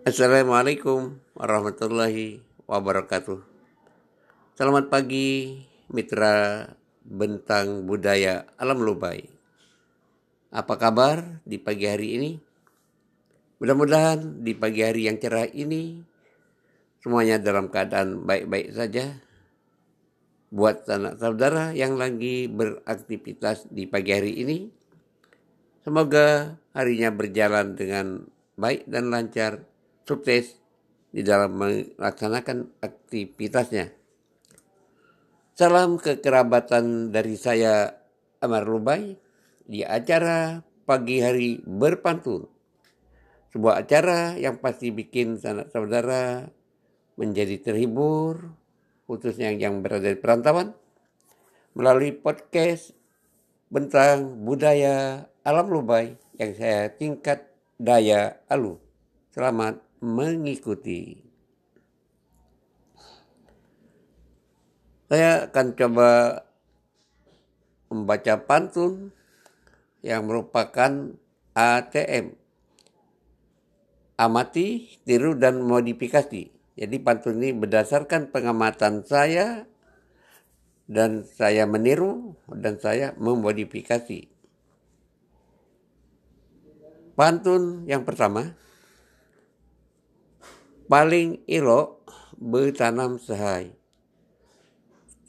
Assalamualaikum warahmatullahi wabarakatuh. Selamat pagi mitra bentang budaya alam Lubai. Apa kabar di pagi hari ini? Mudah-mudahan di pagi hari yang cerah ini semuanya dalam keadaan baik-baik saja. Buat anak saudara yang lagi beraktivitas di pagi hari ini, semoga harinya berjalan dengan baik dan lancar sukses di dalam melaksanakan aktivitasnya. Salam kekerabatan dari saya Amar Lubai di acara pagi hari berpantun. Sebuah acara yang pasti bikin sanak saudara menjadi terhibur, khususnya yang berada di perantauan, melalui podcast Bentang Budaya Alam Lubai yang saya tingkat daya alu. Selamat mengikuti. Saya akan coba membaca pantun yang merupakan ATM. Amati, tiru, dan modifikasi. Jadi pantun ini berdasarkan pengamatan saya dan saya meniru dan saya memodifikasi. Pantun yang pertama, paling ilo bertanam sehai.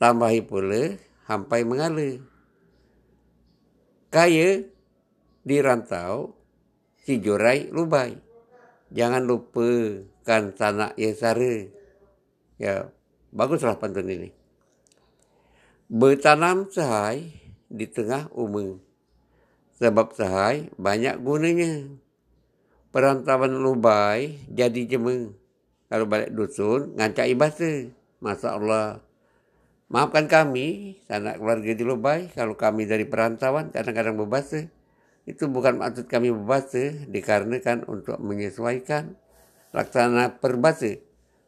Tambahi pula sampai mengalir. Kaya dirantau si jorai lubai. Jangan lupakan tanah yang sara. Ya, baguslah pantun ini. Bertanam sehai di tengah umum. Sebab sehai banyak gunanya. Perantauan lubai jadi jemeng kalau balik dusun ngancai bahasa. Masya Allah. Maafkan kami, anak keluarga di Lubai, kalau kami dari perantauan kadang-kadang berbahasa. Itu bukan maksud kami berbahasa, dikarenakan untuk menyesuaikan laksana perbahasa.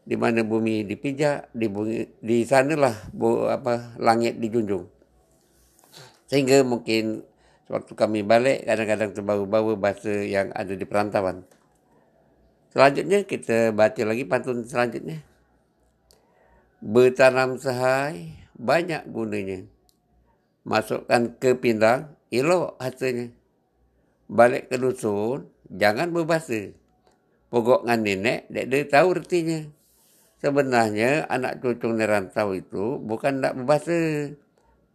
Di mana bumi dipijak, di, bumi, di sanalah bu, apa, langit dijunjung. Sehingga mungkin waktu kami balik kadang-kadang terbau-bau bahasa yang ada di perantauan. Selanjutnya kita baca lagi pantun selanjutnya. Bertanam sehai banyak gunanya. Masukkan ke pindang, elok hasilnya. Balik ke dusun, jangan berbahasa. Pokok dengan nenek, dek dia tahu artinya. Sebenarnya anak cucu nerantau itu bukan tak berbahasa.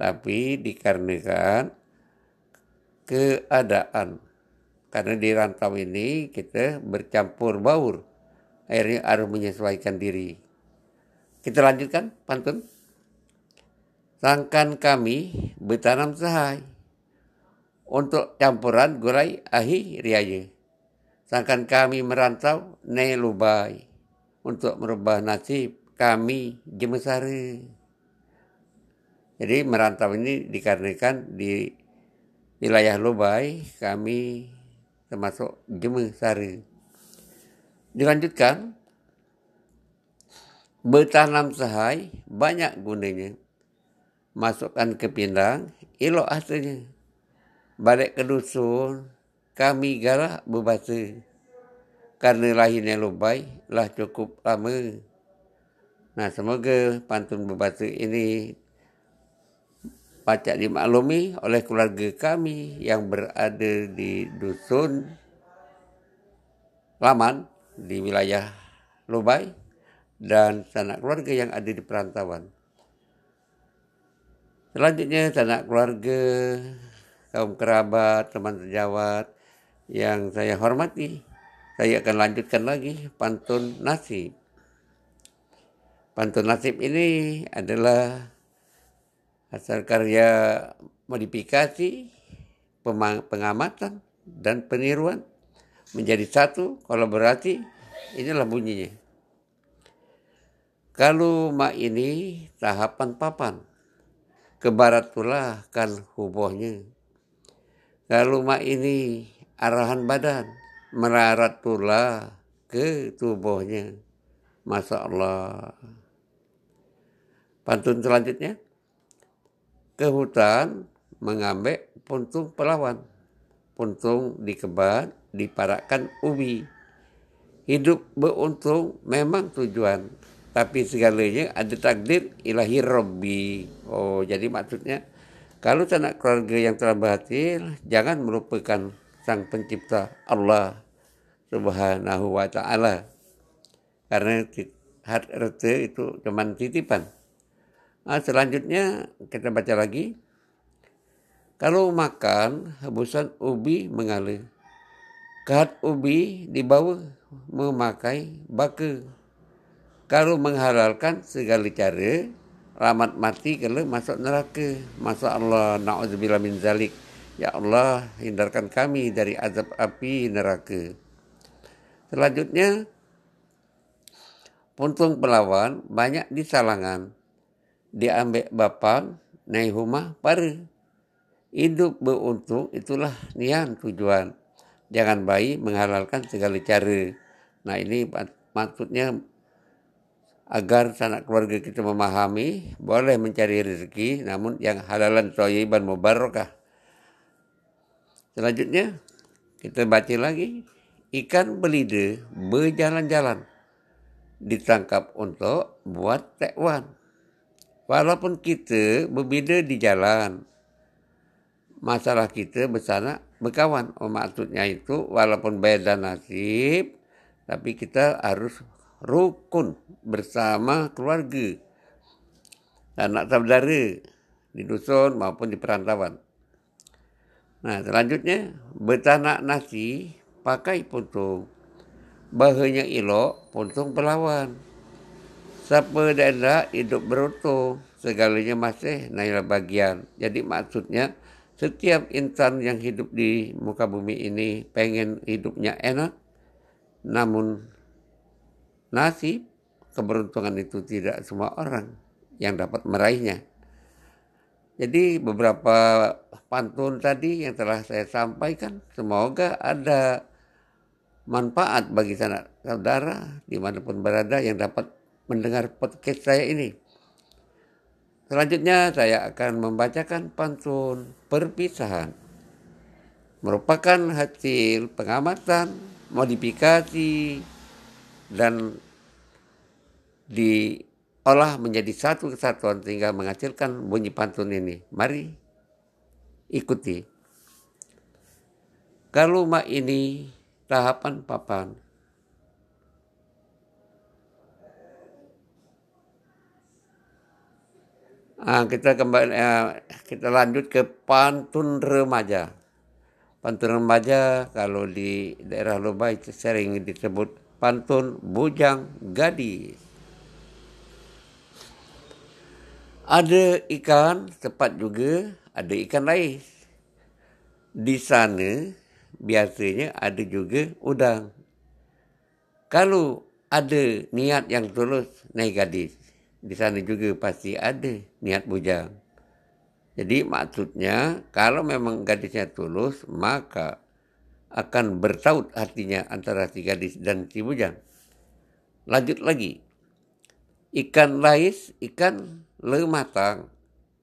Tapi dikarenakan keadaan karena di rantau ini kita bercampur baur. Akhirnya harus menyesuaikan diri. Kita lanjutkan pantun. Sangkan kami bertanam sehai. Untuk campuran gurai ahi riaya. Sangkan kami merantau ne lubai. Untuk merubah nasib kami jemesari. Jadi merantau ini dikarenakan di wilayah Lubai kami termasuk jema sari. Dilanjutkan, bertanam sehai banyak gunanya. Masukkan ke pindang, elok hasilnya. Balik ke dusun, kami galak berbahasa. Karena lahirnya lubai, lah cukup lama. Nah, semoga pantun berbahasa ini pacak dimaklumi oleh keluarga kami yang berada di dusun Laman di wilayah Lubai dan sanak keluarga yang ada di perantauan. Selanjutnya sanak keluarga, kaum kerabat, teman sejawat yang saya hormati, saya akan lanjutkan lagi pantun nasib. Pantun nasib ini adalah hasil karya modifikasi, pengamatan, dan peniruan menjadi satu kolaborasi inilah bunyinya. Kalau mak ini tahapan papan, ke barat pula kan hubohnya. Kalau mak ini arahan badan, merarat pula ke tubuhnya. Masya Allah. Pantun selanjutnya ke hutan mengambil puntung pelawan. Puntung dikebat, diparakkan ubi. hidup beruntung memang tujuan tapi segalanya ada takdir ilahi Robbi oh jadi maksudnya kalau anak keluarga yang telah berhasil jangan melupakan sang pencipta Allah subhanahu wa ta'ala karena harta itu cuma titipan nah, selanjutnya kita baca lagi kalau makan hebusan ubi mengalir Kat ubi dibawa memakai baka. Kalau menghalalkan segala cara, ramat mati kalau masuk neraka. Masa Allah, na'udzubillah min zalik. Ya Allah, hindarkan kami dari azab api neraka. Selanjutnya, puntung pelawan banyak di salangan. Diambil bapak, naik rumah, para. Hidup beruntung itulah nian tujuan jangan bayi menghalalkan segala cara. Nah ini maksudnya agar sanak keluarga kita memahami boleh mencari rezeki namun yang halalan thayyiban mubarakah. Selanjutnya kita baca lagi ikan belida berjalan-jalan ditangkap untuk buat tekwan. Walaupun kita berbeda di jalan, masalah kita bersama berkawan. Oh, maksudnya itu walaupun beda nasib, tapi kita harus rukun bersama keluarga, anak saudara di dusun maupun di perantauan. Nah selanjutnya betanak nasi pakai puntung. Bahanya ilok puntung pelawan. Siapa daerah hidup beruntung segalanya masih naik bagian. Jadi maksudnya setiap insan yang hidup di muka bumi ini pengen hidupnya enak, namun nasib keberuntungan itu tidak semua orang yang dapat meraihnya. Jadi beberapa pantun tadi yang telah saya sampaikan, semoga ada manfaat bagi saudara di mana pun berada yang dapat mendengar podcast saya ini. Selanjutnya saya akan membacakan pantun perpisahan. Merupakan hasil pengamatan, modifikasi, dan diolah menjadi satu kesatuan sehingga menghasilkan bunyi pantun ini. Mari ikuti. Kalau ini tahapan papan Nah, kita kembali uh, kita lanjut ke pantun remaja. Pantun remaja kalau di daerah Lubai sering disebut pantun bujang gadis. Ada ikan tepat juga, ada ikan lais. Di sana biasanya ada juga udang. Kalau ada niat yang tulus naik gadis, di sana juga pasti ada niat bujang. Jadi maksudnya kalau memang gadisnya tulus maka akan bertaut hatinya antara si gadis dan si bujang. Lanjut lagi. Ikan lais, ikan lematang,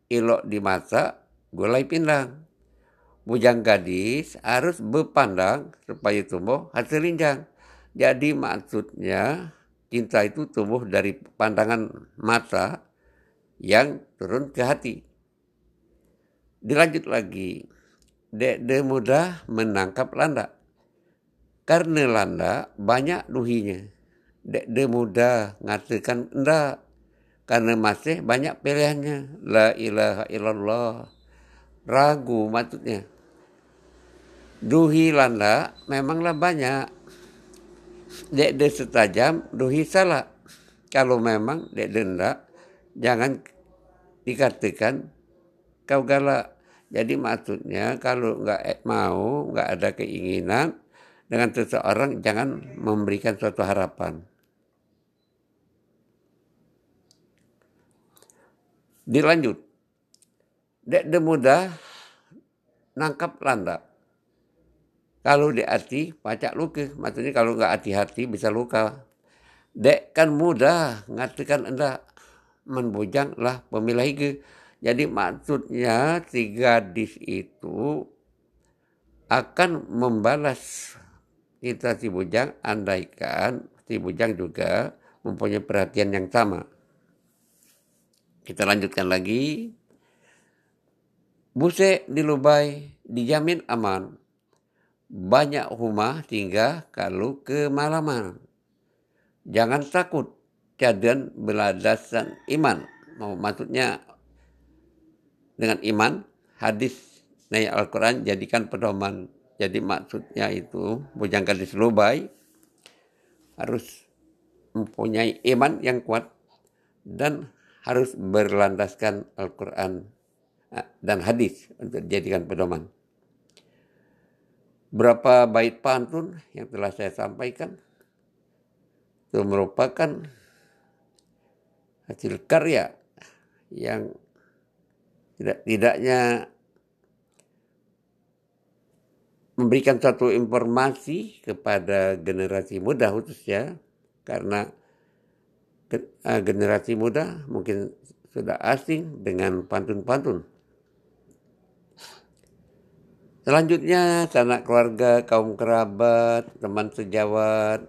ilok dimasak, gulai pindang. Bujang gadis harus berpandang supaya tumbuh hasil linjang. Jadi maksudnya cinta itu tumbuh dari pandangan mata yang turun ke hati. Dilanjut lagi, dek de mudah menangkap landa. Karena landa banyak duhinya. Dek de mudah ngatakan enggak. Karena masih banyak pilihannya. La ilaha illallah. Ragu maksudnya. Duhi landa memanglah banyak dek de setajam duhi salah. Kalau memang dek denda, jangan dikatakan kau galak. Jadi maksudnya kalau nggak mau, nggak ada keinginan dengan seseorang, jangan memberikan suatu harapan. Dilanjut. Dek de mudah nangkap landak kalau di hati pacak luka, maksudnya kalau nggak hati-hati bisa luka. Dek kan mudah ngatikan anda menbujang lah pemilah ke. Jadi maksudnya si gadis itu akan membalas kita si bujang andaikan si bujang juga mempunyai perhatian yang sama. Kita lanjutkan lagi. Buse di Lubai dijamin aman. Banyak rumah tinggal kalau kemalaman. Jangan takut, cadan beladasan iman. Mau maksudnya dengan iman, hadis naik Al-Quran jadikan pedoman. Jadi maksudnya itu bujang gadis Lubai harus mempunyai iman yang kuat dan harus berlandaskan Al-Quran eh, dan hadis untuk dijadikan pedoman. Berapa bait pantun yang telah saya sampaikan itu merupakan hasil karya yang tidak tidaknya memberikan satu informasi kepada generasi muda khususnya karena eh, generasi muda mungkin sudah asing dengan pantun-pantun. Selanjutnya, sanak keluarga, kaum kerabat, teman sejawat,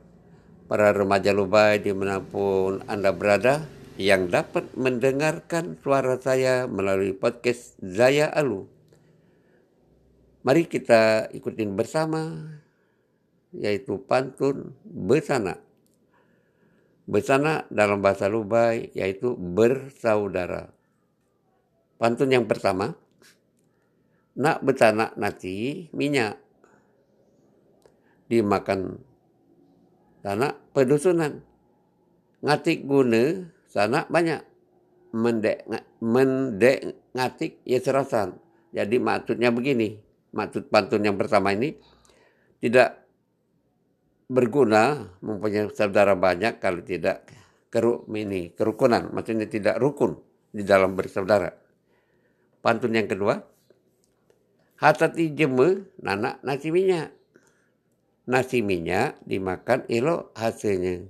para remaja Lubai di mana pun Anda berada yang dapat mendengarkan suara saya melalui podcast Zaya Alu. Mari kita ikutin bersama, yaitu pantun besana. Besana dalam bahasa Lubai yaitu bersaudara. Pantun yang pertama, nak betana nasi minyak. Dimakan tanah pedusunan. Ngatik guna sana banyak. Mendek mendek ngatik ya serasan. Jadi maksudnya begini maksud pantun yang pertama ini tidak berguna mempunyai saudara banyak kalau tidak keruk ini kerukunan. Maksudnya tidak rukun di dalam bersaudara. Pantun yang kedua Hatati jeme nana nasi minyak. Nasi minyak dimakan ilo hasilnya.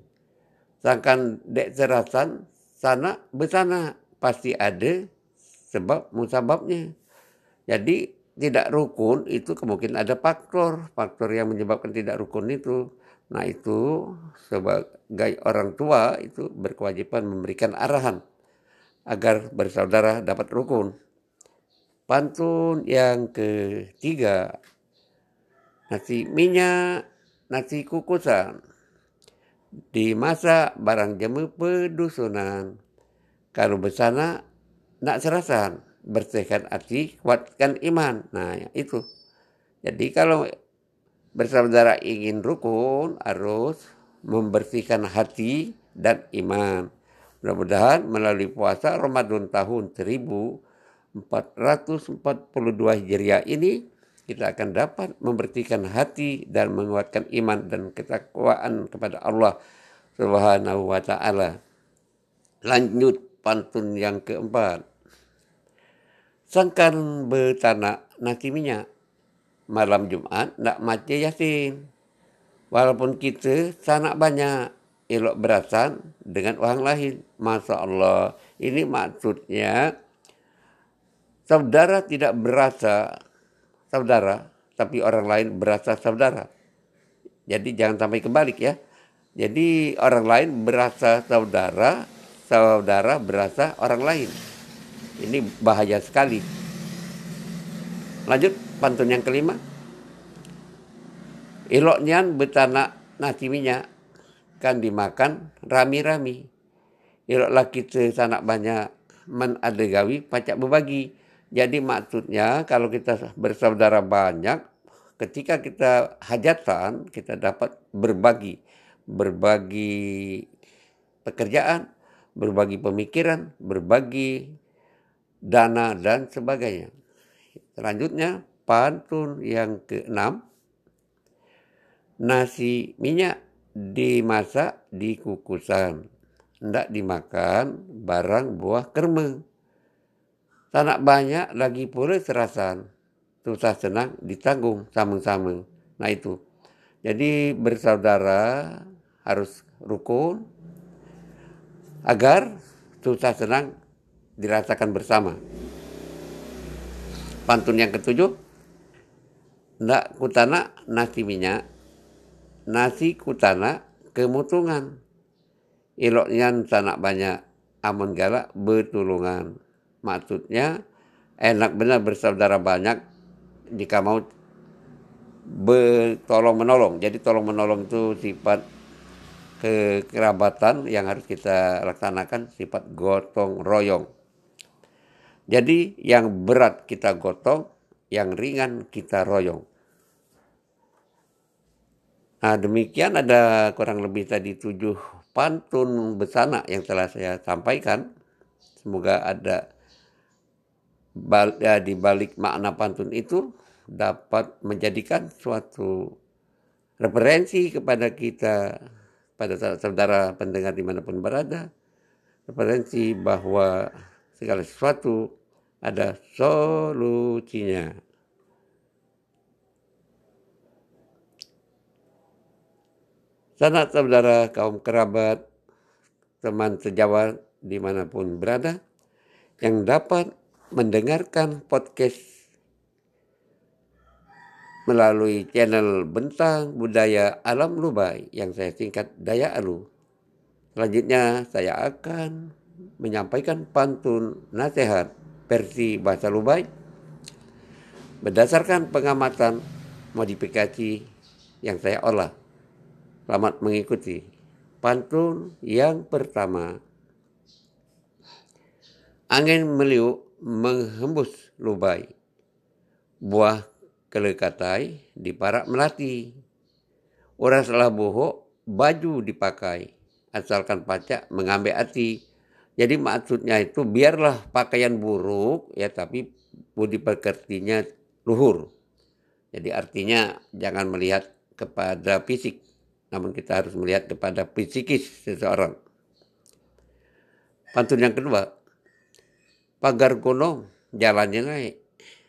Sangkan dek serasan sana besana pasti ada sebab musababnya. Jadi tidak rukun itu kemungkinan ada faktor, faktor yang menyebabkan tidak rukun itu. Nah itu sebagai orang tua itu berkewajiban memberikan arahan agar bersaudara dapat rukun. Pantun yang ketiga, nasi minyak, nasi kukusan. Dimasak barang jamu pedusunan. Kalau bersana, nak serasan. Bersihkan hati, kuatkan iman. Nah, itu. Jadi kalau bersaudara ingin rukun, harus membersihkan hati dan iman. Mudah-mudahan melalui puasa Ramadan tahun 1000 442 Hijriah ini kita akan dapat membertikan hati dan menguatkan iman dan ketakwaan kepada Allah Subhanahu wa taala. Lanjut pantun yang keempat. Sangkan bertanak nasi minyak malam Jumat nak mati yasin. Walaupun kita sanak banyak elok berasan dengan orang lain. Masya Allah. Ini maksudnya saudara tidak berasa saudara, tapi orang lain berasa saudara. Jadi jangan sampai kebalik ya. Jadi orang lain berasa saudara, saudara berasa orang lain. Ini bahaya sekali. Lanjut pantun yang kelima. Iloknya betana nasi minyak kan dimakan rami-rami. Ilok laki sanak banyak men adegawi pacak berbagi jadi maksudnya kalau kita bersaudara banyak, ketika kita hajatan, kita dapat berbagi. Berbagi pekerjaan, berbagi pemikiran, berbagi dana dan sebagainya. Selanjutnya, pantun yang keenam, nasi minyak dimasak di kukusan. Tidak dimakan barang buah kerma tak banyak lagi pula serasan. Susah senang ditanggung sama-sama. Nah itu. Jadi bersaudara harus rukun agar susah senang dirasakan bersama. Pantun yang ketujuh, ndak kutana nasi minyak nasi kutana kemutungan. Iloknya tanah banyak amun galak betulungan. Maksudnya enak benar bersaudara banyak jika mau bertolong menolong. Jadi tolong menolong itu sifat kekerabatan yang harus kita laksanakan sifat gotong royong. Jadi yang berat kita gotong, yang ringan kita royong. Nah demikian ada kurang lebih tadi tujuh pantun besana yang telah saya sampaikan. Semoga ada di balik makna pantun itu dapat menjadikan suatu referensi kepada kita, pada saudara pendengar di mana pun berada, referensi bahwa segala sesuatu ada solusinya. Sanak saudara kaum kerabat, teman sejawat di mana pun berada, yang dapat mendengarkan podcast melalui channel Bentang Budaya Alam Lubai yang saya singkat Daya Alu. Selanjutnya saya akan menyampaikan pantun nasihat versi bahasa Lubai berdasarkan pengamatan modifikasi yang saya olah. Selamat mengikuti. Pantun yang pertama. Angin meliuk menghembus lubai. Buah kelekatai di parak melati. Orang salah bohong, baju dipakai. Asalkan pacak mengambil hati. Jadi maksudnya itu biarlah pakaian buruk ya tapi budi pekertinya luhur. Jadi artinya jangan melihat kepada fisik namun kita harus melihat kepada psikis seseorang. Pantun yang kedua, pagar gunung jalannya naik.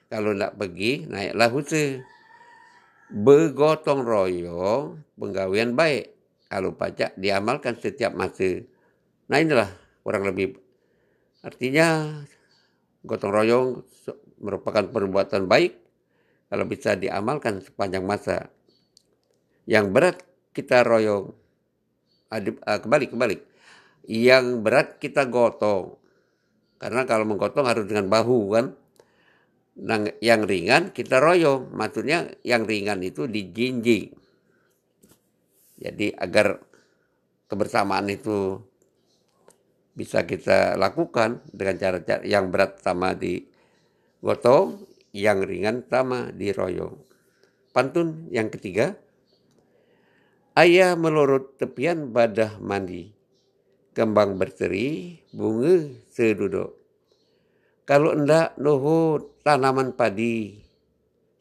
Kalau tidak pergi, naiklah husa. Begotong royong, penggawian baik. Kalau pajak diamalkan setiap masa. Nah inilah kurang lebih. Artinya gotong royong merupakan perbuatan baik kalau bisa diamalkan sepanjang masa. Yang berat kita royong. Adip, kebalik, kebalik. Yang berat kita gotong. Karena kalau menggotong harus dengan bahu kan. Nah, yang ringan kita royong. Maksudnya yang ringan itu dijinjing. Jadi agar kebersamaan itu bisa kita lakukan dengan cara-cara yang berat sama di gotong, yang ringan sama di royong. Pantun yang ketiga, Ayah melorot tepian badah mandi. Kembang berseri, bunga seduduk. Kalau endak nuhut tanaman padi,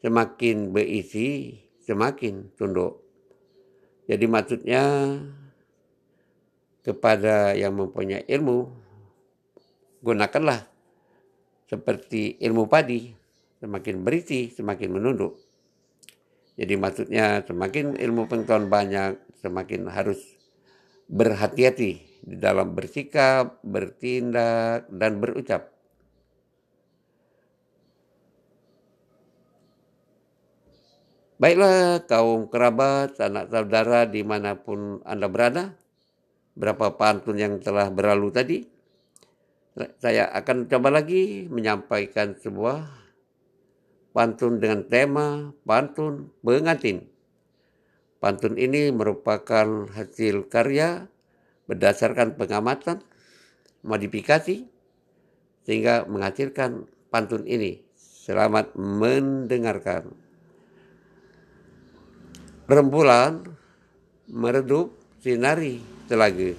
semakin berisi, semakin tunduk. Jadi maksudnya kepada yang mempunyai ilmu, gunakanlah seperti ilmu padi, semakin berisi, semakin menunduk. Jadi maksudnya semakin ilmu pengetahuan banyak, semakin harus berhati-hati di dalam bersikap, bertindak, dan berucap. Baiklah kaum kerabat, anak saudara di mana pun Anda berada, berapa pantun yang telah berlalu tadi, saya akan coba lagi menyampaikan sebuah pantun dengan tema pantun pengantin. Pantun ini merupakan hasil karya berdasarkan pengamatan, modifikasi, sehingga menghasilkan pantun ini. Selamat mendengarkan. Rembulan meredup sinari telaga.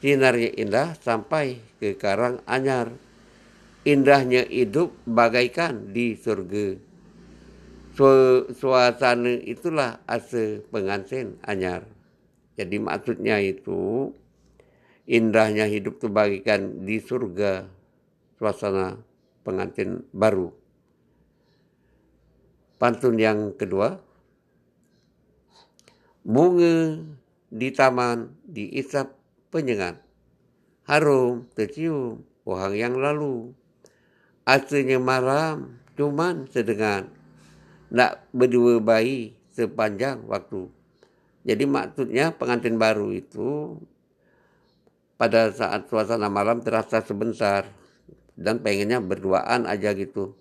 Sinarnya indah sampai ke karang anyar indahnya hidup bagaikan di surga. Suasana itulah asa pengantin anyar. Jadi maksudnya itu indahnya hidup itu bagaikan di surga suasana pengantin baru. Pantun yang kedua, bunga di taman diisap penyengat, harum tercium pohon yang lalu Aslinya malam cuman sedengan. Nak berdua bayi sepanjang waktu. Jadi maksudnya pengantin baru itu pada saat suasana malam terasa sebentar dan pengennya berduaan aja gitu.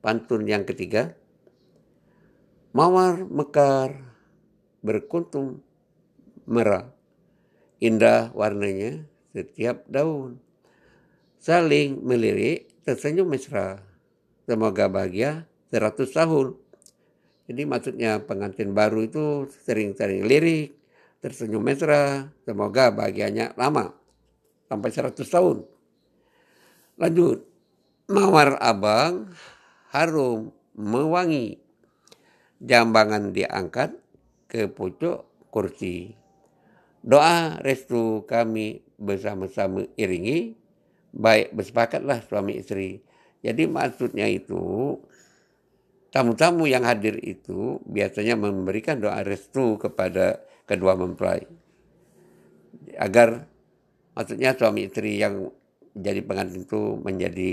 Pantun yang ketiga, mawar mekar berkuntum merah, indah warnanya setiap daun. Saling melirik, tersenyum mesra. Semoga bahagia 100 tahun. Jadi maksudnya pengantin baru itu sering-sering lirik, tersenyum mesra, semoga bahagianya lama sampai 100 tahun. Lanjut, mawar abang harum mewangi, jambangan diangkat ke pucuk kursi. Doa restu kami bersama-sama iringi, baik bersepakatlah suami istri. Jadi maksudnya itu tamu-tamu yang hadir itu biasanya memberikan doa restu kepada kedua mempelai. Agar maksudnya suami istri yang jadi pengantin itu menjadi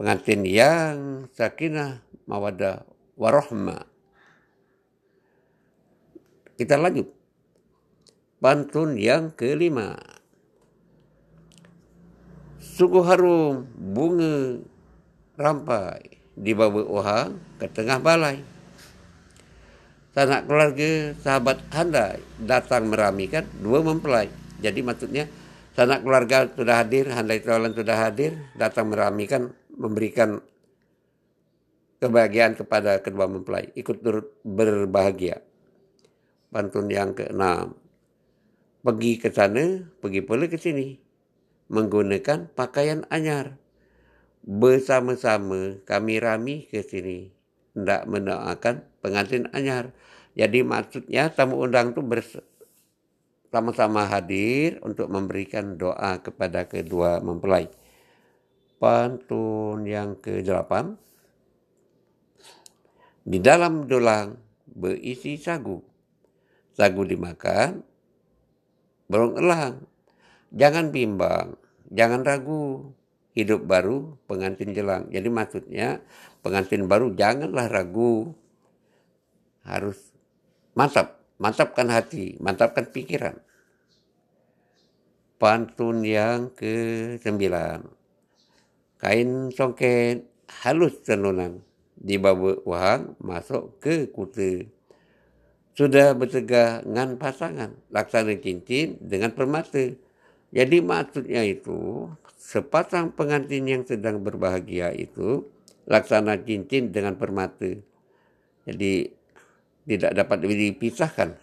pengantin yang sakinah mawadah warohma kita lanjut. Pantun yang kelima. Suku harum bunga rampai dibawa orang ke tengah balai. Sanak keluarga sahabat handai datang meramikan dua mempelai. Jadi maksudnya sanak keluarga sudah hadir, handai tolan sudah hadir, datang meramikan, memberikan kebahagiaan kepada kedua mempelai. Ikut turut berbahagia. Pantun yang keenam. Pergi ke sana, pergi pula ke sini. Menggunakan pakaian anyar bersama-sama kami rami ke sini hendak mendoakan pengantin anyar. Jadi maksudnya tamu undang itu bersama-sama hadir untuk memberikan doa kepada kedua mempelai. Pantun yang ke-8 Di dalam dolang berisi sagu. Sagu dimakan, berong elang. Jangan bimbang, jangan ragu hidup baru pengantin jelang. Jadi maksudnya pengantin baru janganlah ragu. Harus mantap, mantapkan hati, mantapkan pikiran. Pantun yang ke-9. Kain songket halus tenunan dibawa uang masuk ke kuta. Sudah bertegah dengan pasangan, laksana cincin dengan permata. Jadi maksudnya itu sepasang pengantin yang sedang berbahagia itu laksana cincin dengan permata. Jadi tidak dapat dipisahkan.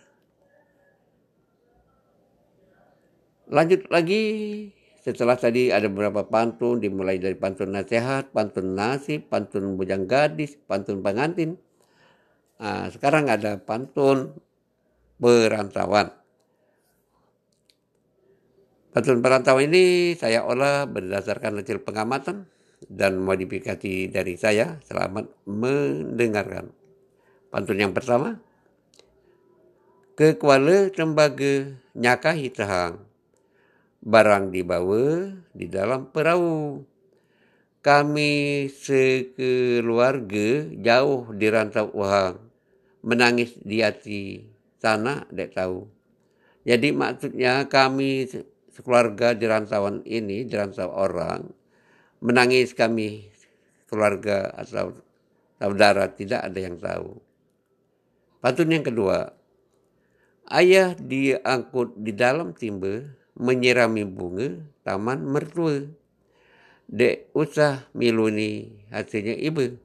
Lanjut lagi setelah tadi ada beberapa pantun dimulai dari pantun nasihat, pantun nasib, pantun bujang gadis, pantun pengantin. Nah, sekarang ada pantun perantauan. Pantun perantau ini saya olah berdasarkan hasil pengamatan dan modifikasi dari saya. Selamat mendengarkan. Pantun yang pertama. Ke Kuala Tembaga nyakahi tahang. Barang dibawa di dalam perahu. Kami sekeluarga jauh di rantau uang. Menangis di hati sana dek tahu. Jadi maksudnya kami sekeluarga di rantauan ini, di rantau orang, menangis kami keluarga atau saudara tidak ada yang tahu. Pantun yang kedua, ayah diangkut di dalam timba menyirami bunga taman mertua. Dek usah miluni hasilnya ibu.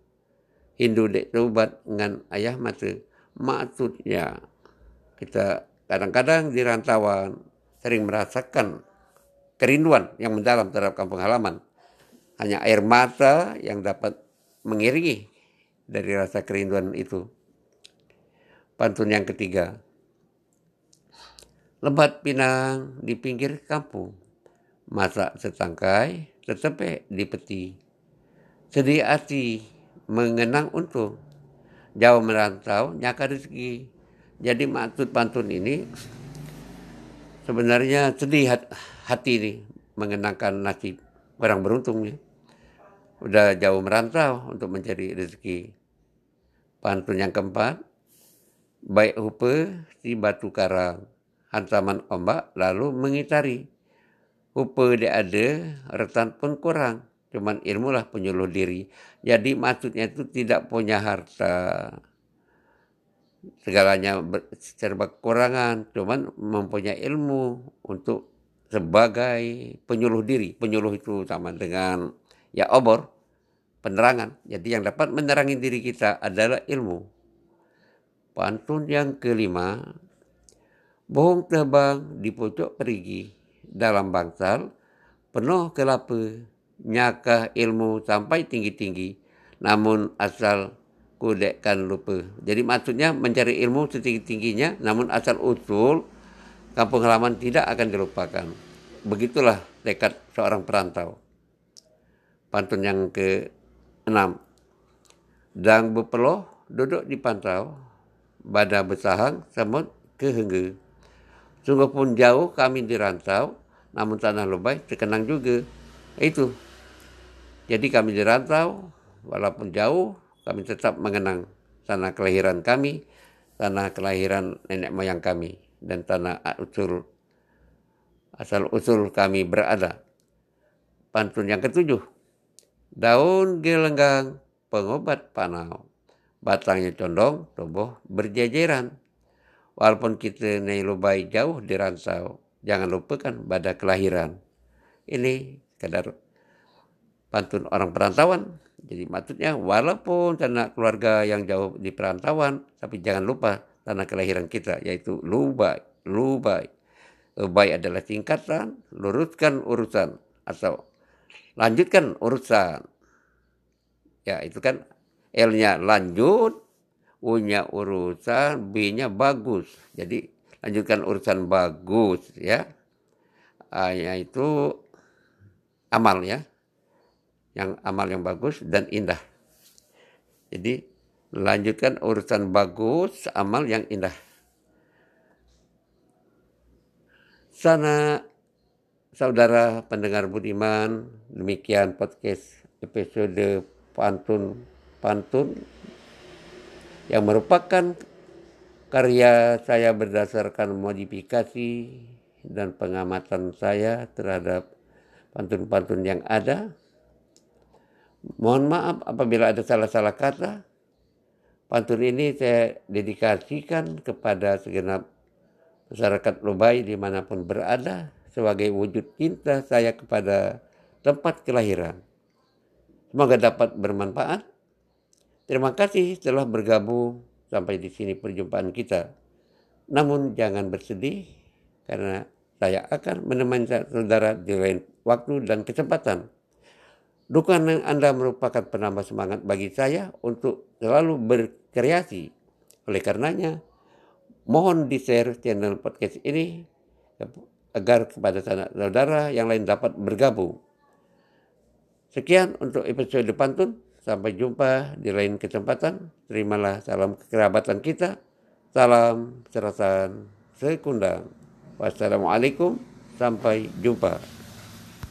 Hindu dek tobat dengan ayah mata. Maksudnya kita kadang-kadang di rantauan sering merasakan kerinduan yang mendalam terhadap kampung halaman. Hanya air mata yang dapat mengiringi dari rasa kerinduan itu. Pantun yang ketiga. Lebat Pinang di pinggir kampung. Masak setangkai, tetepe di peti. Sedih hati mengenang untung. Jauh merantau, nyaka rezeki. Jadi maksud pantun ini sebenarnya sedih hati ini mengenangkan nasib orang beruntung nih. Udah jauh merantau untuk mencari rezeki. Pantun yang keempat, baik hupe si batu karang hantaman ombak lalu mengitari hupe dia ada retan pun kurang cuman ilmu lah penyuluh diri jadi maksudnya itu tidak punya harta segalanya serba kekurangan cuman mempunyai ilmu untuk sebagai penyuluh diri. Penyuluh itu sama dengan ya obor penerangan. Jadi yang dapat menerangi diri kita adalah ilmu. Pantun yang kelima, bohong terbang di pojok perigi. Dalam bangsal, penuh kelapa, nyakah ilmu sampai tinggi-tinggi, namun asal kudekkan lupa. Jadi maksudnya mencari ilmu setinggi-tingginya, namun asal usul kampung halaman tidak akan dilupakan. Begitulah tekad seorang perantau. Pantun yang ke-6. Dan bepeloh duduk di pantau, Bada bersahang semut kehengga. Sungguh pun jauh kami dirantau, namun tanah lebay terkenang juga. Itu. Jadi kami dirantau, walaupun jauh, kami tetap mengenang tanah kelahiran kami, tanah kelahiran nenek moyang kami, dan tanah usul asal usul kami berada. Pantun yang ketujuh, daun gelenggang pengobat panau batangnya condong, tumbuh berjejeran. Walaupun kita naik lubai jauh di ransau, jangan lupakan pada kelahiran. Ini kadar pantun orang perantauan. Jadi maksudnya walaupun tanah keluarga yang jauh di perantauan, tapi jangan lupa tanah kelahiran kita, yaitu lubai, lubai. Lubai adalah tingkatan, luruskan urusan, atau lanjutkan urusan. Ya itu kan L-nya lanjut, U-nya urusan, B-nya bagus. Jadi lanjutkan urusan bagus ya. A-nya itu amal ya. Yang amal yang bagus dan indah. Jadi lanjutkan urusan bagus, amal yang indah. Sana saudara pendengar budiman, demikian podcast episode pantun pantun yang merupakan karya saya berdasarkan modifikasi dan pengamatan saya terhadap pantun-pantun yang ada. Mohon maaf apabila ada salah-salah kata. Pantun ini saya dedikasikan kepada segenap masyarakat Lubai di mana pun berada sebagai wujud cinta saya kepada tempat kelahiran. Semoga dapat bermanfaat. Terima kasih telah bergabung sampai di sini perjumpaan kita. Namun jangan bersedih karena saya akan menemani saudara di lain waktu dan kesempatan. Dukungan Anda merupakan penambah semangat bagi saya untuk selalu berkreasi. Oleh karenanya, mohon di-share channel podcast ini agar kepada saudara yang lain dapat bergabung. Sekian untuk episode pantun. Sampai jumpa di lain kesempatan. Terimalah salam kekerabatan kita. Salam serasan sekundang. Wassalamualaikum. Sampai jumpa.